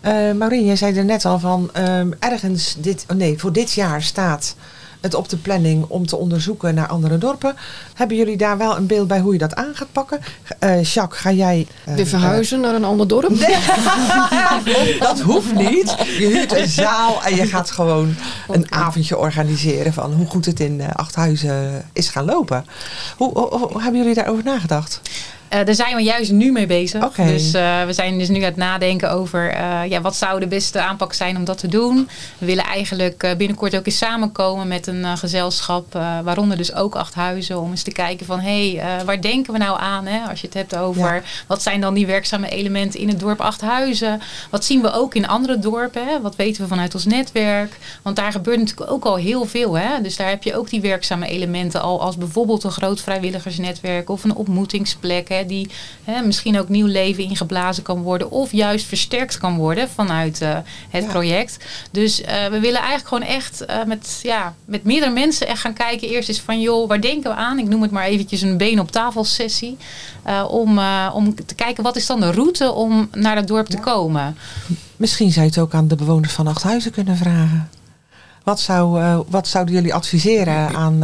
Eh Maureen, jij zei er net al van ehm, ergens dit, oh nee, voor dit jaar staat het op de planning om te onderzoeken naar andere dorpen. Hebben jullie daar wel een beeld bij hoe je dat aan gaat pakken? Eh Jacques, ga jij. eh, Weer verhuizen naar een ander dorp? eh, [LAUGHS] dat hoeft niet. Je huurt een zaal en je gaat gewoon een avondje organiseren van hoe goed het in Achthuizen is gaan lopen. Hoe, hoe, hoe hebben jullie daarover nagedacht? Eh, daar zijn we juist nu mee bezig. Dus eh, we zijn dus nu aan het nadenken over eh, ja, wat zou de beste aanpak zijn om dat te doen. We willen eigenlijk binnenkort ook eens samenkomen met een gezelschap, waaronder dus ook Achthuizen, om eens te kijken van hé, hey, waar denken we nou aan hè, als je het hebt over Ja. wat zijn dan die werkzame elementen in het dorp Achthuizen. Wat zien we ook in andere dorpen, hè? wat weten we vanuit ons netwerk. Want daar gebeurt natuurlijk ook al heel veel. Hè? Dus daar heb je ook die werkzame elementen al als bijvoorbeeld een groot vrijwilligersnetwerk of een ontmoetingsplek. Hè, die hè, misschien ook nieuw leven ingeblazen kan worden. Of juist versterkt kan worden vanuit eh, het Ja. project. Dus eh, we willen eigenlijk gewoon echt eh, met, ja, met meerdere mensen echt gaan kijken. Eerst eens van joh, waar denken we aan? Ik noem het maar eventjes een been op tafel sessie. om, om te kijken wat is dan de route om naar het dorp te komen. Misschien zou je het ook aan de bewoners van Achthuizen kunnen vragen. Wat, zou, wat zouden jullie adviseren aan,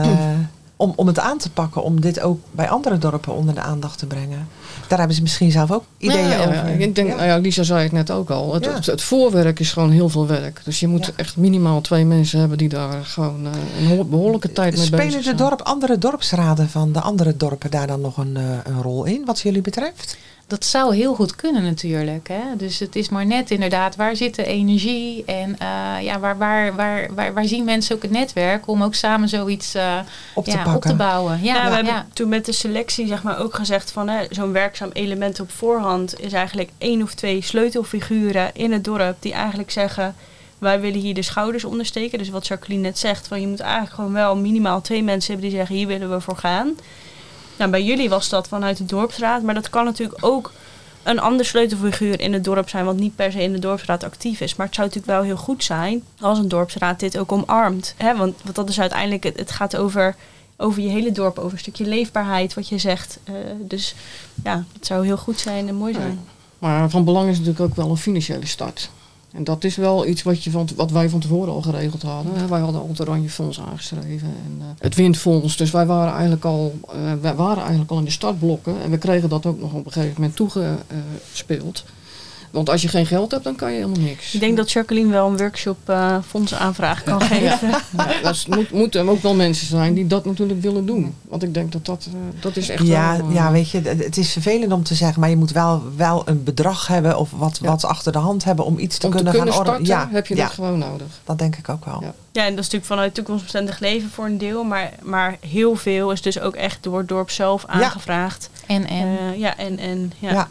om, om het aan te pakken, om dit ook bij andere dorpen onder de aandacht te brengen? Daar hebben ze misschien zelf ook ideeën Ja, ja, over. ja. Ik denk, Ja. nou ja, Lisa zei het net ook al. Het, het, het voorwerk is gewoon heel veel werk. Dus je moet echt minimaal twee mensen hebben die daar gewoon eh, een ho- behoorlijke tijd mee bezig Spelen de zijn. dorp, andere dorpsraden van de andere dorpen daar dan nog een, eh, een rol in, wat jullie betreft? Dat zou heel goed kunnen natuurlijk. Hè? Dus het is maar net inderdaad, waar zit de energie en eh, ja, waar, waar, waar, waar, waar zien mensen ook het netwerk om ook samen zoiets eh, Op te ja, pakken. op te bouwen. Ja, Ja, we ja, hebben toen met de selectie zeg maar, ook gezegd van hè, zo'n werkzaam element op voorhand is eigenlijk één of twee sleutelfiguren in het dorp die eigenlijk zeggen wij willen hier de schouders ondersteken. Dus wat Jacqueline net zegt, van je moet eigenlijk gewoon wel minimaal twee mensen hebben die zeggen hier willen we voor gaan. Nou, bij jullie was dat vanuit de dorpsraad, maar dat kan natuurlijk ook een ander sleutelfiguur in het dorp zijn, wat niet per se in de dorpsraad actief is. Maar het zou natuurlijk wel heel goed zijn als een dorpsraad dit ook omarmt. Hè? Want, want dat is uiteindelijk, het, het gaat over, over je hele dorp, over een stukje leefbaarheid, wat je zegt. Eh, dus ja, het zou heel goed zijn en mooi zijn. Maar van belang is natuurlijk ook wel een financiële start. En dat is wel iets wat, je van, wat wij van tevoren al geregeld hadden. Wij hadden al het Oranje Fonds aangeschreven. En, eh, het Windfonds. Dus wij waren, eigenlijk al, eh, wij waren eigenlijk al in de startblokken. En we kregen dat ook nog op een gegeven moment toegespeeld. Want als je geen geld hebt, dan kan je helemaal niks. Ik denk dat Jacqueline wel een workshop eh fondsaanvraag kan geven. Ja, dat moet, moeten ook wel mensen zijn die dat natuurlijk willen doen. Want ik denk dat dat, eh, dat is echt Ja, wel, eh, ja, weet je, het is vervelend om te zeggen, maar je moet wel, wel een bedrag hebben of wat, Ja. wat achter de hand hebben om iets te om te kunnen, gaan starten. Ja, heb je ja, dat gewoon nodig. dat denk ik ook wel. Ja. Ja, en dat is natuurlijk vanuit toekomstbestendig leven voor een deel. Maar, maar heel veel is dus ook echt door het dorp zelf aangevraagd. En, en ja, en, en ja. Ja.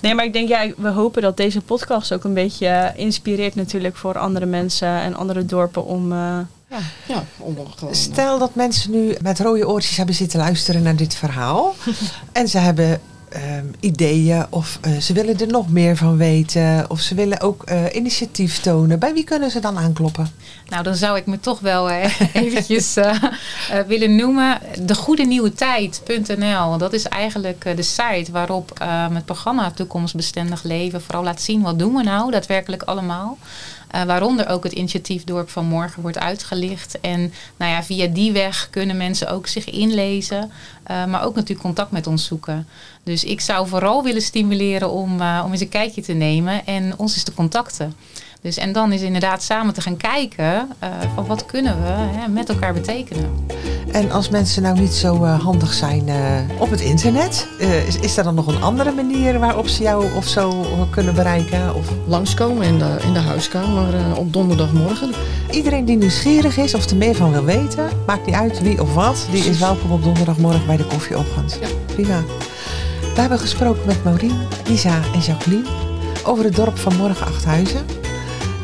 Nee, maar ik denk, ja, we hopen dat deze podcast ook een beetje inspireert natuurlijk voor andere mensen en andere dorpen om... Uh, ja, ja om gewoon, Stel dat mensen nu met rode oortjes hebben zitten luisteren naar dit verhaal. [LAUGHS] en ze hebben Ehm, ideeën of uh, ze willen er nog meer van weten of ze willen ook uh, initiatief tonen. Bij wie kunnen ze dan aankloppen? Nou, dan zou ik me toch wel uh, [LAUGHS] eventjes willen noemen. De Goede Nieuwe Tijd.nl. Dat is eigenlijk de site waarop het programma Toekomstbestendig Leven vooral laat zien wat doen we nou daadwerkelijk allemaal. Uh, waaronder ook het initiatief Dorp van Morgen wordt uitgelicht. En nou ja, via die weg kunnen mensen ook zich inlezen. Uh, maar ook natuurlijk contact met ons zoeken. Dus ik zou vooral willen stimuleren om, uh, om eens een kijkje te nemen en ons eens te contacten. Dus, en dan is inderdaad samen te gaan kijken uh, van wat kunnen we hè, met elkaar betekenen. En als mensen nou niet zo uh, handig zijn uh, op het internet, is, is er dan nog een andere manier waarop ze jou of zo kunnen bereiken? Of? Langskomen in de, in de huiskamer op donderdagmorgen. Iedereen die nieuwsgierig is of er meer van wil weten, maakt niet uit wie of wat, die is welkom op donderdagmorgen bij de koffieopgang. Ja. Prima. We hebben gesproken met Maureen, Isa en Jacqueline over het dorp van Morgen Achthuizen.